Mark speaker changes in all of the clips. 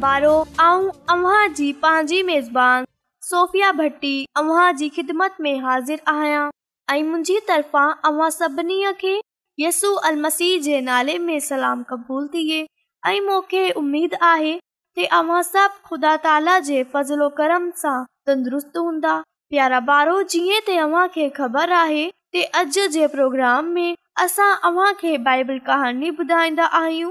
Speaker 1: प्यारा ॿार जीअं आहे प्रोग्राम में असांखे बाइबल कहानी ॿुधाईंदा आहियूं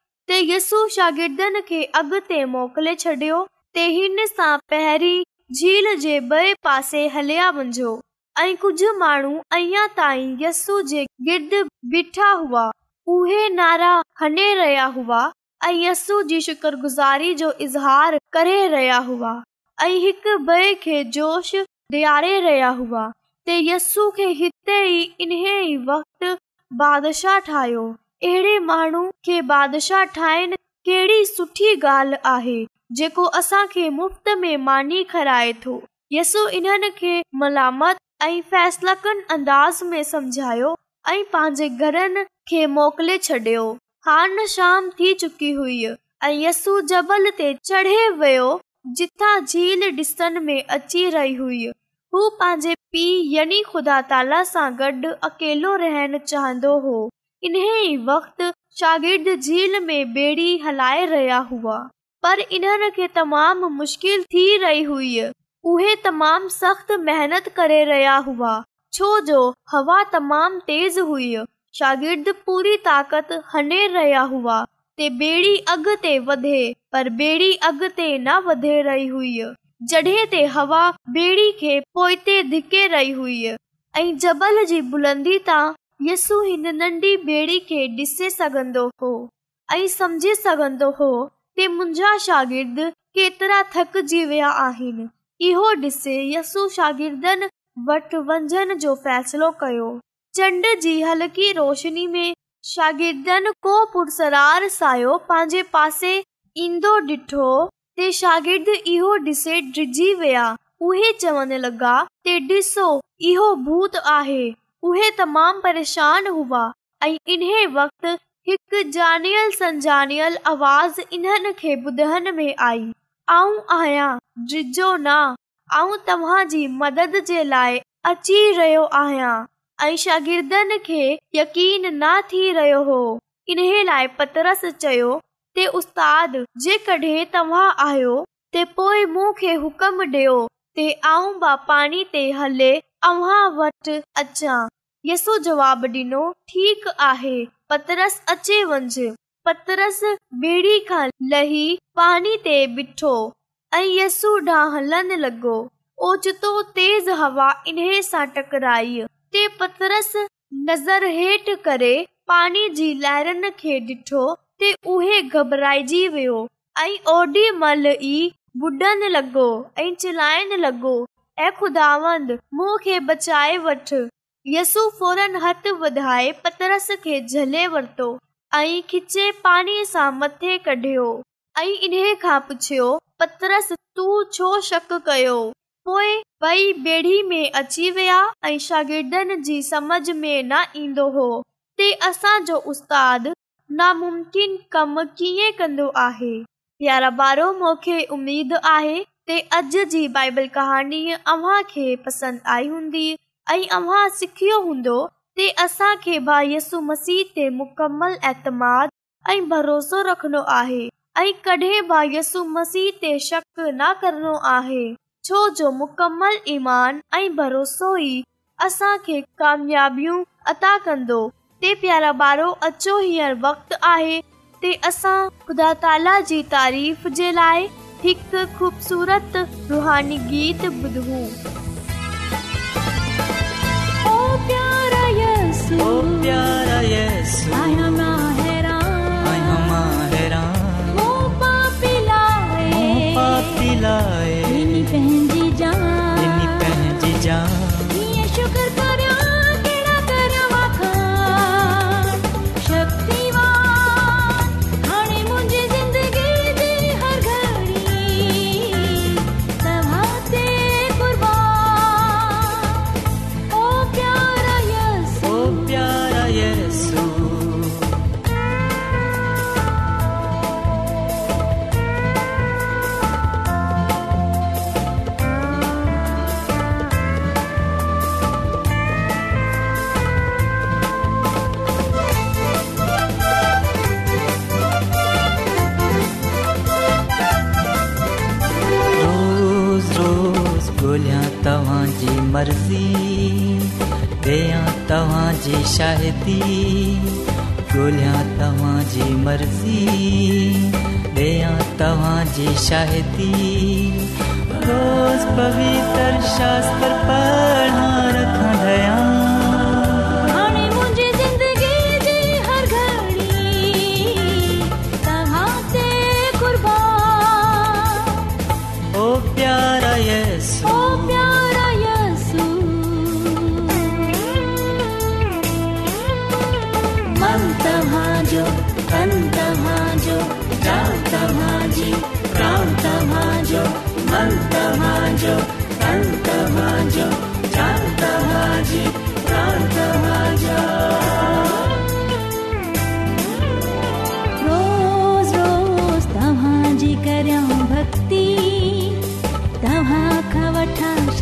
Speaker 1: यसि छडि॒यो कुझ माण्हू असून बीठा हुआ नारा हणे रहिया हुआ ऐं यसू जी शुक्र गुज़ारी जो इज़हार करे रहिया हुआ ऐं हिक ॿिए खे जोश ॾियारे रहिया हुआ ते यस्सू खे हिते ई इन ई वक़्तशा ठाहियो अहिड़े माण्हू खे बादशाह ठाहिनि केड़ी सुठी गु असां खे मुफ़्त में मानी खाराए थो यसु इन खे मलामत ऐं फैसलक अंदाज़ में समझायो ऐं पंहिंजे घरनि खे मोकिले छडि॒यो खान शाम थी चुकी हुई ऐं यस जबल ते चढ़े वियो जिथा झील डि॒सन मे अची रही हुई हू पंहिंजे पी यानी खुदा ताला सां गॾु अकेलो रहन चाहींदो हो इने वक़्त शागिर्द झील में बेड़ी हलाइ रहिया हुआ पर इन्हनि खे तमामु मुश्किल थी रही हुआ उहे तमाम सख़्त मेहनत करे रहिया हुआ छोजो हवा तमाम तेज़ हुआ शागिर्द पूरी ताक़त हने रहिया हुआ ते बे॒ अॻिते वधे पर बेड़ी अॻिते न वधे रही हुआ जडे ते हवा बेड़ी खे पोइते धिके रही हुआ ऐं जबल जी बुलंदी तां यसू हिन नन्ढी बेड़ी खे डि॒सी सघन्दो हो ऐं समझी सघन्दो होगिर्द केतिरा थकजी विया आहिनि इहो डि॒से यस शो कयो चंड जी हलकी रोशनी में शागिर्दनि को पुरसर सायो पंहिंजे पासे ईंदो डि॒ठो ते शागिर्द इहो डि॒से डिजी विया उहे चवनि इहो भूत आहे उहेमाम परेशान हुआ ऐं इन वक़्त शगिर्दनि खे यकीन न थी रहियो हो लाइ पतरस चयो ते उस्ताद जेकॾहिं तव्हां आहियो मूंखे हुकम ॾियो आऊं बानी ते हले अ वट अचा यसो जवाब डि॒नो ठीक आहे पतरस अचे वञि पतरसी ते बीठो ऐं यसां हलण लॻो ओचितो तेज़ हवा इन्हे सां टकराई ते पतरस नज़र हेठि करे पाणी जी लहरनि खे डि॒ठो ते उहे घबराइजी वियो ऐं ओॾी महिल ई बुडन लॻो ऐं चिलाइण लॻो ऐं ख़ुदा वठ यसो ऐं पुछियोस तूं छो शक कयो पोइ ॿई बे॒ अची विया ऐं शागिर्दनि जी समझ में न ईंदो हो ते असांजो उस्तादु नामुमकिन कम कीअं कंदो आहे यारहं ॿारहो मूंखे उमेद आहे मान ऐं भरोसो ई असांखे कामयाबियूं अदा कंदो प्यारा बारो अचो वक़्ता जी तारीफ़ थिक खूबसूरत रूहानी गीत
Speaker 2: बुधू
Speaker 3: तव्हांजी मर्ज़ी ॿेयां तव्हांजी शाहिदी तव्हांजी मर्ज़ी तव्हांजी शाहिदी पवित्र शास्त्र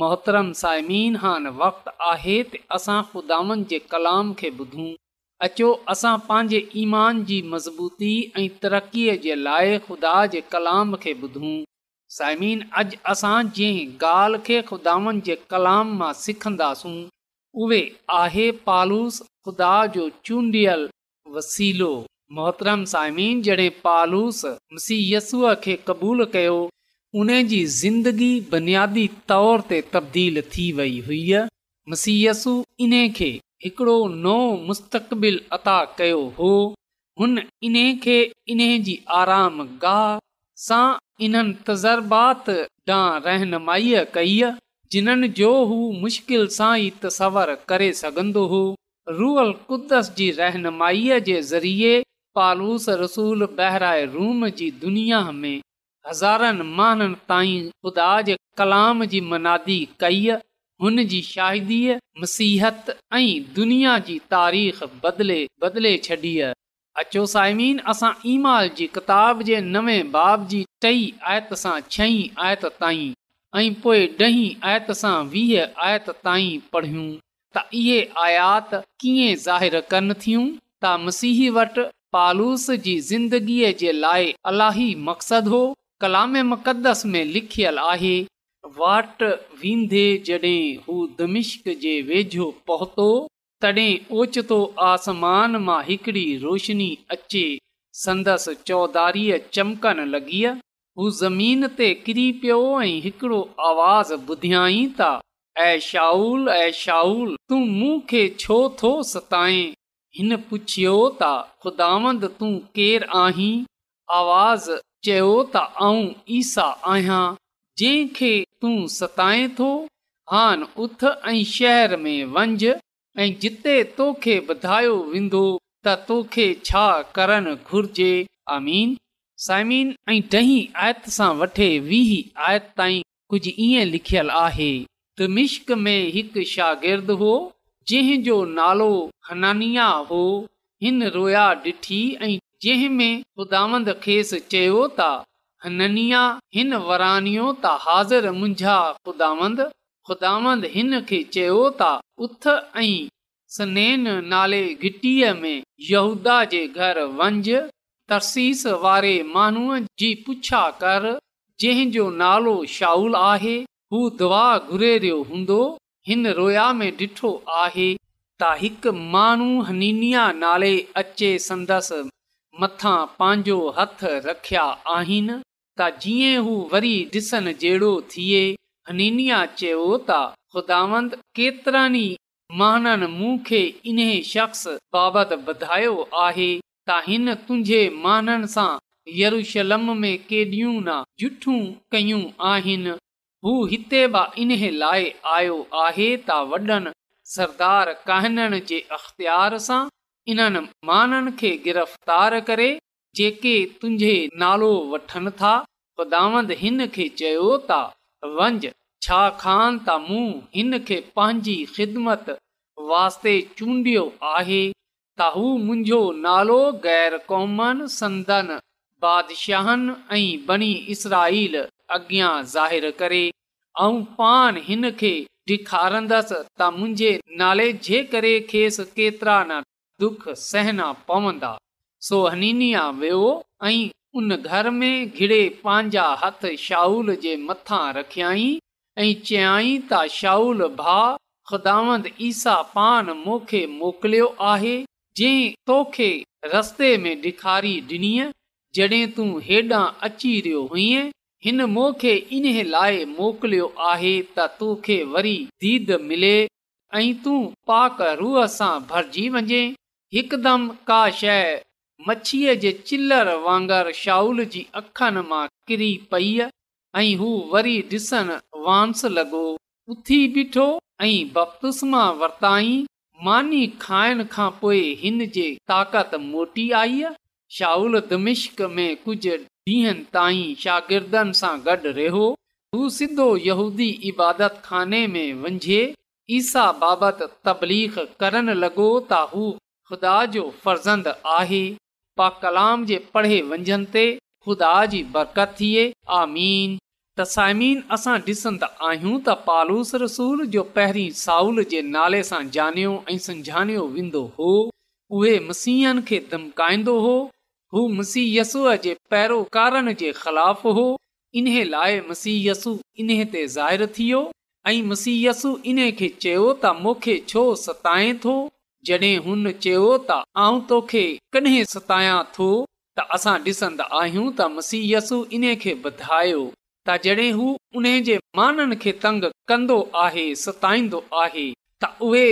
Speaker 4: मोहतरम साइमिन हान वक़्तु आहे त असां ख़ुदावन जे कलाम खे ॿुधूं अचो असां पंहिंजे ईमान जी मज़बूती ऐं तरक़ीअ जे लाइ ख़ुदा जे कलाम खे ॿुधूं साइमन अॼु असां जंहिं ॻाल्हि खे ख़ुदान जे कलाम मां सिखंदासूं उहे आहे पालुस ख़ुदा जो चूंडियल वसीलो मोहतरम साइमन जॾहिं पालूसीयसूअ खे क़बूलु कयो उन्हीअ जी ज़िंदगी बुनियादी तौर ते तब्दील थी वई हुई मसीयसु इन्हे खे हिकड़ो नओ मुस्तक़ब्बिल अता कयो हो हुन इन्हे खे इन्हे जी इन्हनि तज़ुर्बात ॾांहुं रहनुमाईअ कई जिन्हनि जो हू मुश्किल सां ई तसवर करे सघंदो हो रूअल क़ुदस जी रहनुमाईअ जे ज़रिए पालूस रसूल बहिराए रूम जी दुनिया में हज़ारनि महाननि ताईं ख़ुदा जे कलाम जी मनादी कई हुन जी शाहिदीअ मसीहत ऐं दुनिया जी तारीख़ बदिले बदिले छॾी अचो साइमीन असां ईमाल जी किताब जे बाब बाबू टई आयत सां छहीं आयत ताईं ऐं पोइ ॾहीं आयत सां वीह आयत ताईं पढ़ियूं त इहे आयात कीअं ज़ाहिरु कनि थियूं त मसीह वटि पालूस जी ज़िंदगीअ जे लाइ अलाही मक़्सदु हो कलामे مقدس में लिखियलु आहे वाटि वेंदे जॾहिं हू दमिश्क जे वेझो पहुतो तॾहिं ओचितो आसमान मां हिकिड़ी रोशनी अचे संदसि चौधारीअ चिमकनि लॻिया हू ज़मीन ते किरी पियो ऐं हिकिड़ो آواز ॿुधियई ता ऐ शाऊल ऐं शाऊल तूं मूं छो थो सताए हिन पुछियो त ख़ुदांद तूं केरु आहीं आवाज़ चयो त आऊं ईसा आहियांताइ थो वेंदो आमीन साइमीन ऐं ॾही आयत सां वठे वीह आयत ताईं कुझु ईअं लिखियल आहे त में हिकु शागिर्दु जंहिंजो नालो हनानिया हो हिन रोया ॾिठी ऐं जंहिं में ख़ुदांद खेसि चयो त हननिया हिन वरानियो त हाज़िर मुंझा ख़ुदांदुदामंद हिन खे चयो त उथ ऐं सनेन नाले घिटीअ में यहूदा जे घर वंझ तरसीस वारे माण्हूअ जी पुछा कर जंहिंजो नालो शाहूल आहे हू दुआ घुरे रहियो हूंदो हिन रोया में ॾिठो आहे त हिकु माण्हू हनीनिआ नाले अचे संदसि मथां पंहिंजो हथ रखिया आहिनि त जीअं हू वरी ॾिसनि जहिड़ो थिए हनिया चयो त ख़ुदांद केतिरनि माननि मूं खे इन्हे शख़्स बाबति ॿुधायो आहे त हिन तुंहिंजे माननि सां यरुशलम में केॾियूं न झूठियूं कयूं आहिनि हू हिते बि इन्हे लाइ आयो आहे त वॾनि सरदार कहननि जे अख़्तियार सां इन्हनि माननि खे गिरफ़्तार करे जेके तुंहिंजे नालो वठनि था गुदांद हिन खे चयो त वंज छा खान त मूं हिन खे पंहिंजी ख़िदमत वास्ते चूंडियो आहे त हू मुंहिंजो नालो गैर क़ौम संदनि बादशाहनि ऐं बनी इसराईल अॻियां ज़ाहिर करे ऐं पान हिन खे ॾेखारंदसि त मुंहिंजे नाले जे करे खेसि केतिरा न दुख सहना पवंदा सो हनीनिया वियो ऐं उन घर में घिड़े पंहिंजा हथ शाहूल जे मथां रखियई ऐं चयाई त शाहूल भाउ ख़ुदावंद ईसा पान मूंखे मोकिलियो आहे जंहिं तोखे रस्ते में ॾेखारी ॾिनी जॾहिं तूं हेॾां अची रहियो हुईं हिन मूंखे इन लाइ मोकिलियो आहे त तोखे वरी दीद मिले ऐं तूं पाक रूह सां भरिजी वञे हिकदमि का शइ मछीअ जे चिलर वांगुरु शाउल जी अखनि मां किरी पई ऐं हू वरी ॾिसण वांस लॻो उथी बीठो ऐं बपतुस्मा वरताई मानी खाइण खां पोइ हिन जे ताक़त मोटी आई शाउल दमिश्क में कुझु ॾींहनि ताईं शागिर्दनि सां गॾु रहियो हू सिधो यहूदी इबादत खाने में वंझे ईसा बाबति तबलीख करण लॻो त हू ख़ुदा जो फर्ज़ंद आहे पा कलाम जे पढ़े वंझंदे ख़ुदा जी बरे असां ॾिसंदा आहियूं रसूल जो पहिरीं साउल जे नाले सां वेंदो हो उहे मसीहनि खे धमकाईंदो हो हूसीयसूअ जे पहिरों कारण जे ख़िलाफ़ हो इन लाइ मसीयसु इन ते ज़ाहिर थियो ऐं मसीयसु इन खे चयो त मूंखे छो सताए थो जॾहिं हुन चयो त आऊं तोखे कॾहिं सतायां थो त असां डि॒संदा आहियूं त मसीयसु इन्हे ॿधायो त जॾहिं हू उन जे माननि खे तंग कंदो आहे सताईंदो आहे त उहे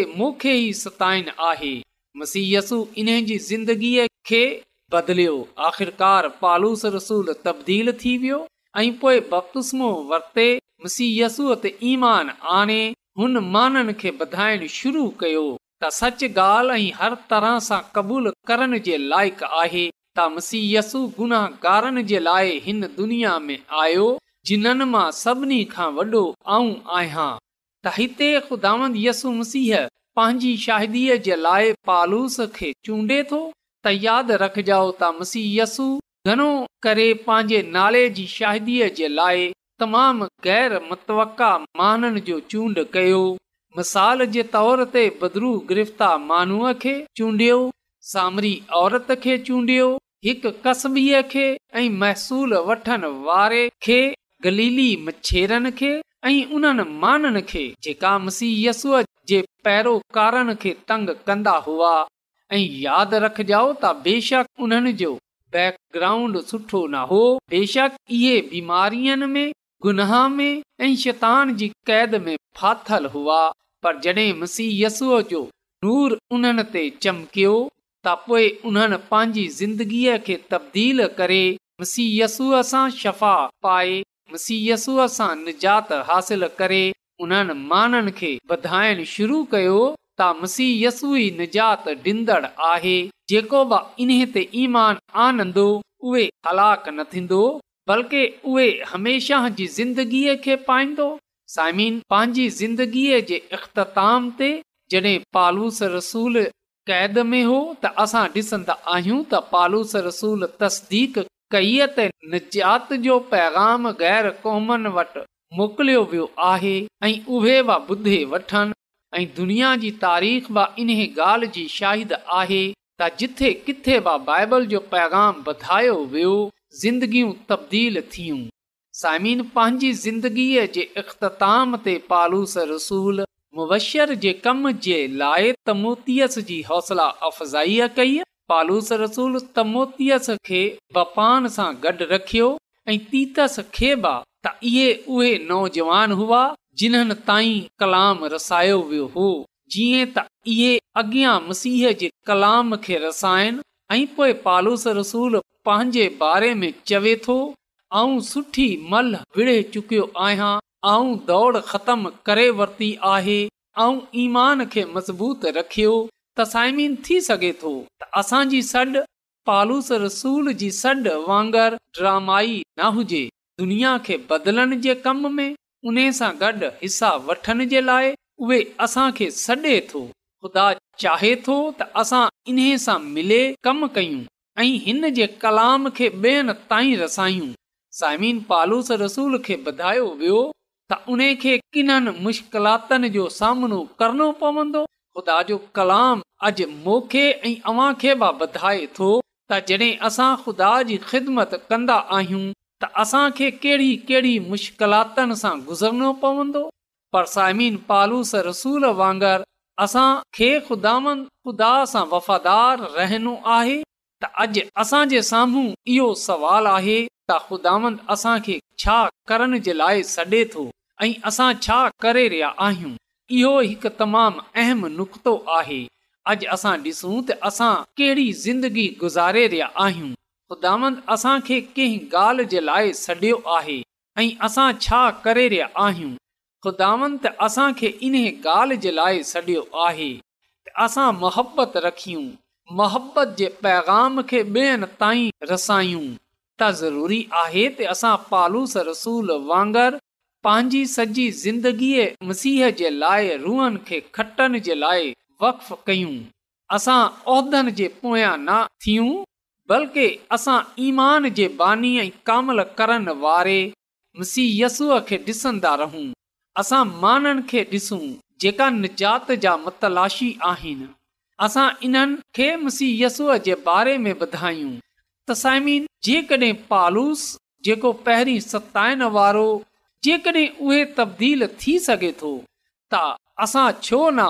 Speaker 4: ई आहे मसीयसु इन जी ज़िंदगीअ खे आख़िरकार पालूस रसूल तब्दील थी वियो ऐं पोए बसो वरिते ते ईमान आणे हुन माननि खे ॿधाइण शुरू कयो त सच ॻाल्हि ऐं हर तरह सां क़बूल करण जे लाइक़ु आहे त मसी यसु गुनाहगारनि जे लाइ हिन दुनिया में आयो जिन्हनि मां सभिनी खां वॾो आऊं आहियां त हिते ख़ुदांदसु मसीह पंहिंजी शाहिदीअ जे लाइ पालूस खे चूंडे थो त यादि रखजाओ त मसी यसु घणो करे पंहिंजे नाले जी शाहिदीअ जे लाइ तमामु गैर मुता माननि जो चूंड कयो मिसाल जे तौर ते बदिरू गिरफ़्तारियो महसूल तंग कंदा हुआ ऐं यादि रखजाओ त बेशक उन्हनि जो बैकग्राउंड सुठो न हो बेशक इहे बीमारीअ में गुनाह में ऐं शैतान जी क़ैद में फाथल हुआ पर जॾहिं मुसीयसूअ जो नूर उन्हनि ते चमकियो त पोइ उन्हनि पंहिंजी ज़िंदगीअ खे तब्दील करे مسیح सां शफ़ा पाए मुसीयसूअ सां निजात हासिल करे उन्हनि माननि खे वधाइण शुरू कयो त मुसीयसू ई निजात डींदड़ आहे जेको बि ते ईमान आनंदो उहे न थींदो बल्कि उहे हमेशह जी ज़िंदगीअ खे पाईंदो साइमिन पंहिंजी ज़िंदगीअ जे इख़्ताम ते जॾहिं पालूस रसूल क़ैद में हो त असां ॾिसंदा आहियूं त पालूस रसूल तस्दीक़इ त नजात जो पैग़ाम ग़ैर क़ौमनि वटि मोकिलियो वियो आहे ऐं उहे बि ॿुधे वठनि ऐं दुनिया जी तारीख़ बि इन्हे ॻाल्हि जी शाहिद आहे त जिथे किथे बि बाइबल जो पैगाम वधायो वियो ज़िंदगियूं तब्दील थियूं सामिन पंहिंजी ज़िंदगीअ जे इख़्ताम ते पालूस रसूल मुबशर जे कम जे लाइ तमोतियस जी हौसला अफ़ज़ाई कई पालूस रसूल तमोतियस खे बपान सां गॾु रखियो ऐं तीतस खे बि त इहे उहे नौजवान हुआ जिन्हनि ताईं कलाम रसायो वियो हो जीअं त इहे अॻियां मसीह जे कलाम खे रसाइनि ऐं पोइ पालूस रसूल पंहिंजे बारे में चवे थो ऐं सुठी मल विड़े चुकियो आहियां ऐं दौड़ ख़तमु करे वरिती आहे ऐं ईमान खे मज़बूत रखियो त थी सघे थो त असांजी सॾु पालूस रसूल जी सॾु वांगुरु ड्रामाई न हुजे दुनिया खे बदिलण जे कम में उन सां गॾु हिसा वठण जे लाइ उहे असांखे सॾे थो ख़ुदा चाहे थो त असां इन सां मिले कमु कयूं ऐं हिन जे कलाम खे ॿियनि ताईं रसायूं साइमिन पालूस रसूल खे ॿुधायो वियो त उन खे किननि मुश्किलातुनि जो सामनो करणो पवंदो ख़ुदा जो कलाम अॼु मोखे ऐं अव्हां खे बि ॿधाए थो असां ख़ुदा जी ख़िदमत कंदा आहियूं त असांखे कहिड़ी कहिड़ी मुश्किलातुनि सां गुज़रणो पवंदो पर साइमिन पालूस रसूल वांगर असां खे ख़ुदा ख़ुदा सां वफ़ादार रहनो आहे त अॼ असांजे साम्हूं इहो सवाल आहे ख़ुदांदुक्तो आहे अॼु असां ॾिसूं लाइ सॾियो आहे रहिया आहियूं ख़ुदा असांखे इन ॻाल्हि जे लाइ छॾियो आहे मोहबत जे पैगाम खे ॿियनि ताईं रसायूं त ज़रूरी आहे त असां पालूस रसूल वांगर पंहिंजी सॼी ज़िंदगीअ मसीह जे लाइ रूहनि खे खटनि जे लाइ वक़ कयूं असां उहिदनि जे पोयां न थियूं बल्कि असां ईमान जे बानी कामल करण वारे मुसीहसूअ खे ॾिसंदा रहूं असां माननि खे ॾिसूं जेका निजात जा मतलाशी आहिनि असां इन्हनि खे मुसीयसूअ जे बारे में ॿुधायूं तसाइमीन जेकॾहिं पालूस जेको पहिरीं सताइण वारो जेकॾहिं उहे तब्दील थी सघे थो त असां छो न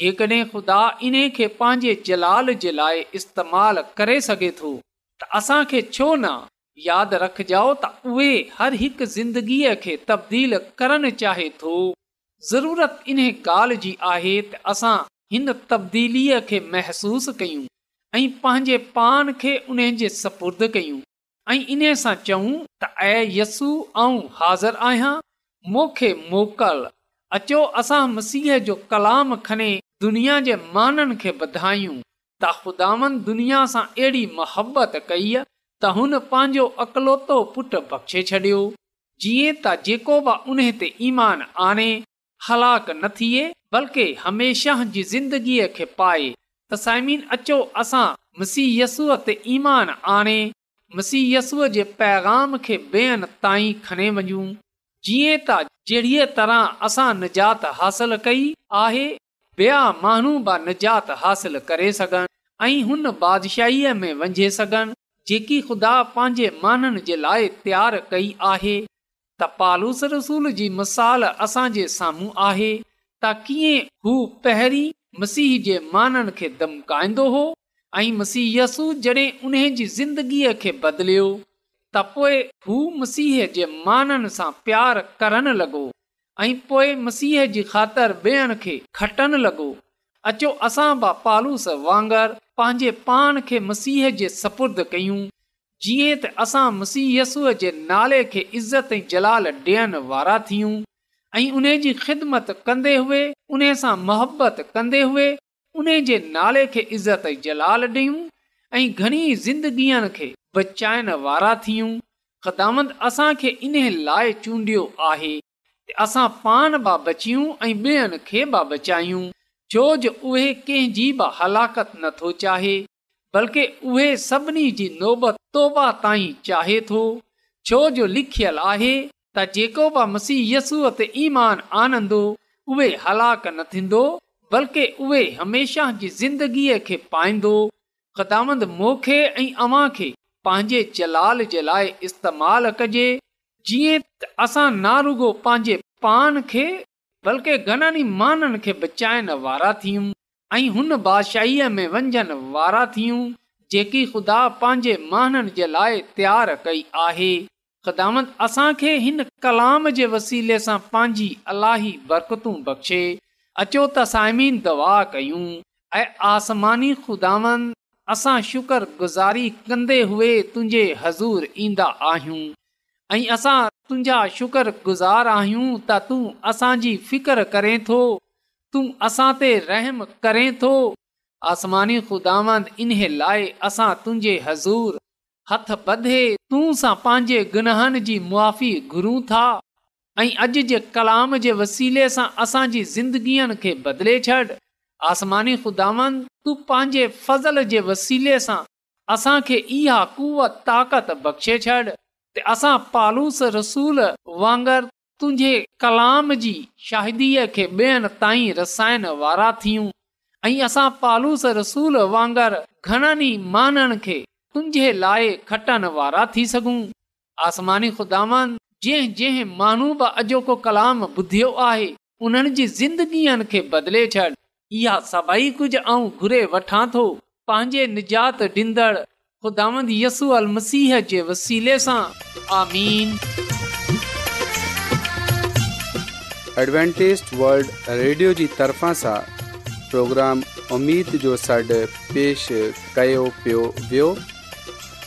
Speaker 4: जेकॾहिं ख़ुदा इन खे पंहिंजे जलाल जे लाइ इस्तेमालु करे सघे थो त असांखे छो न यादि रखजाओ त उहे हर हिकु ज़िंदगीअ खे तब्दील करणु चाहे थो ज़रूरत इन ॻाल्हि जी आहे त असां हिन तब्दीलीअ खे महसूसु कयूं ऐं पंहिंजे पान खे उन जे सपुर्द कयूं ऐं इन सां चऊं त ऐ यसू ऐं हाज़ुरु आहियां मूंखे मोकल अचो असां मसीह जो कलाम खणे दुनिया जे माननि खे ॿधायूं त ख़ुदानि दुनिया सां अहिड़ी मोहबत कई त हुन पंहिंजो अकलोतो पुटु बख़्शे छॾियो जीअं त जेको बि उन ते ईमान आणे हलाक न थिए बल्कि हमेशह जी ज़िंदगीअ खे पाए सीयसी खणे वञू जीअं त जहिड़ीअ तरह असां निजात हासिल कई आहे हासिल करे सघनि ऐं हुन बादशाहीअ में वंझे सघन जेकी ख़ुदा पंहिंजे माननि जे लाइ तयार कई आहे त पालूस रसूल जी मिसाल असांजे साम्हूं आहे त कीअं हू मसीह जे माननि खे धमकाईंदो हो ऐं मसीहसु जॾहिं उन जी ज़िंदगीअ खे बदिलियो त पोइ हू मसीह जे माननि सां प्यार करण लॻो ऐं पोइ मसीह जी ख़ातिर ॿेअण खे खटणु लॻो अचो असां बि पालूस वांगर पंहिंजे पान खे मसीह जे सपुर्द कयूं जीअं त असां मसीहयसूअ जे नाले खे इज़त ऐं जलाल ॾियण वारा थियूं ऐं उन जी ख़िदमत उन सां मुहबत कंदे उन जे नाले खे इज़त जलाल ॾियूं ऐं घणी ज़िंदगीअ खे बचाइण वारा थियूं ख़दामंद असांखे इन लाइ चूंडियो आहे असां पाण बि बचियूं ऐं ॿियनि खे बि बचायूं छो जो उहे कंहिंजी बि हलाकत नथो चाहे बल्कि उहे सभिनी जी नौबत तौबा ताईं चाहे थो छो जो लिखियलु आहे त जेको बि मसीहस ते ईमान आनंदो उहे हलाक न थींदो बल्कि उहे हमेशह जी ज़िंदगीअ खे पाईंदो ख़दामंद मोखे ऐं अवां खे पंहिंजे जलाल जे लाइ इस्तेमालु कजे जीअं असां नारुगो पंहिंजे पान खे बल्कि घणनि ई माननि खे बचाइण वारा थियूं ऐं हुन बादशाह में वञनि वारा थियूं जेकी ख़ुदा पंहिंजे माननि जे लाइ तयारु कई आहे ख़ुदांद असांखे हिन कलाम जे वसीले सां पंहिंजी अलाही बरकतूं बख़्शे अचो तयूं ऐं आसमानी ख़ुदांद असां शुक्र गुज़ारी कंदे हुए तुंहिंजे हज़ूर ईंदा आहियूं ऐं असां तुंहिंजा शुकुर गुज़ार आहियूं त तूं असांजी फिकर करें थो तूं असां ते रहम करें थो आसमानी ख़ुदांद इन्हे लाइ असां तुंहिंजे हज़ूर हथ बधे तूं सां पंहिंजे गुनाहनि जी मुआी घुरूं था ऐं अॼु जे कलाम जे वसीले सां असांजी ज़िंदगीअ खे बदिले छॾि आसमानी ख़ुदावन तूं पंहिंजे फज़ल जे वसीले सां असांखे इहा कुअ ताक़त बख़्शे छॾ ते असां पालूस रसूल वांगुरु तुंहिंजे कलाम जी शाहिदीअ खे ॿियनि ताईं रसाइण वारा थियूं ऐं असां पालूस रसूल वांगुरु घणनि ई माननि खे تنجے لائے کھٹن وارا تھی سگوں آسمانی خداوند جے جے مانو با اجو کو کلام بدھیو آہے انہن جی زندگین کے بدلے چھڑ یہ سبائی کچھ اں گھرے وٹھا تھو پانجے نجات دندڑ خداوند یسوع المسیح چے وسیلے سا آمین
Speaker 5: ایڈوانٹسٹ ورلڈ ریڈیو جی طرفا سا پروگرام امید جو سڈ پیش کائیو پیو ویو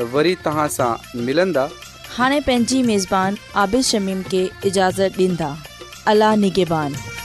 Speaker 5: वरी तव्हां सां मिलंदा
Speaker 6: हाणे पंहिंजी मेज़बान आबिल शमीम खे इजाज़त ॾींदा अला निगेबान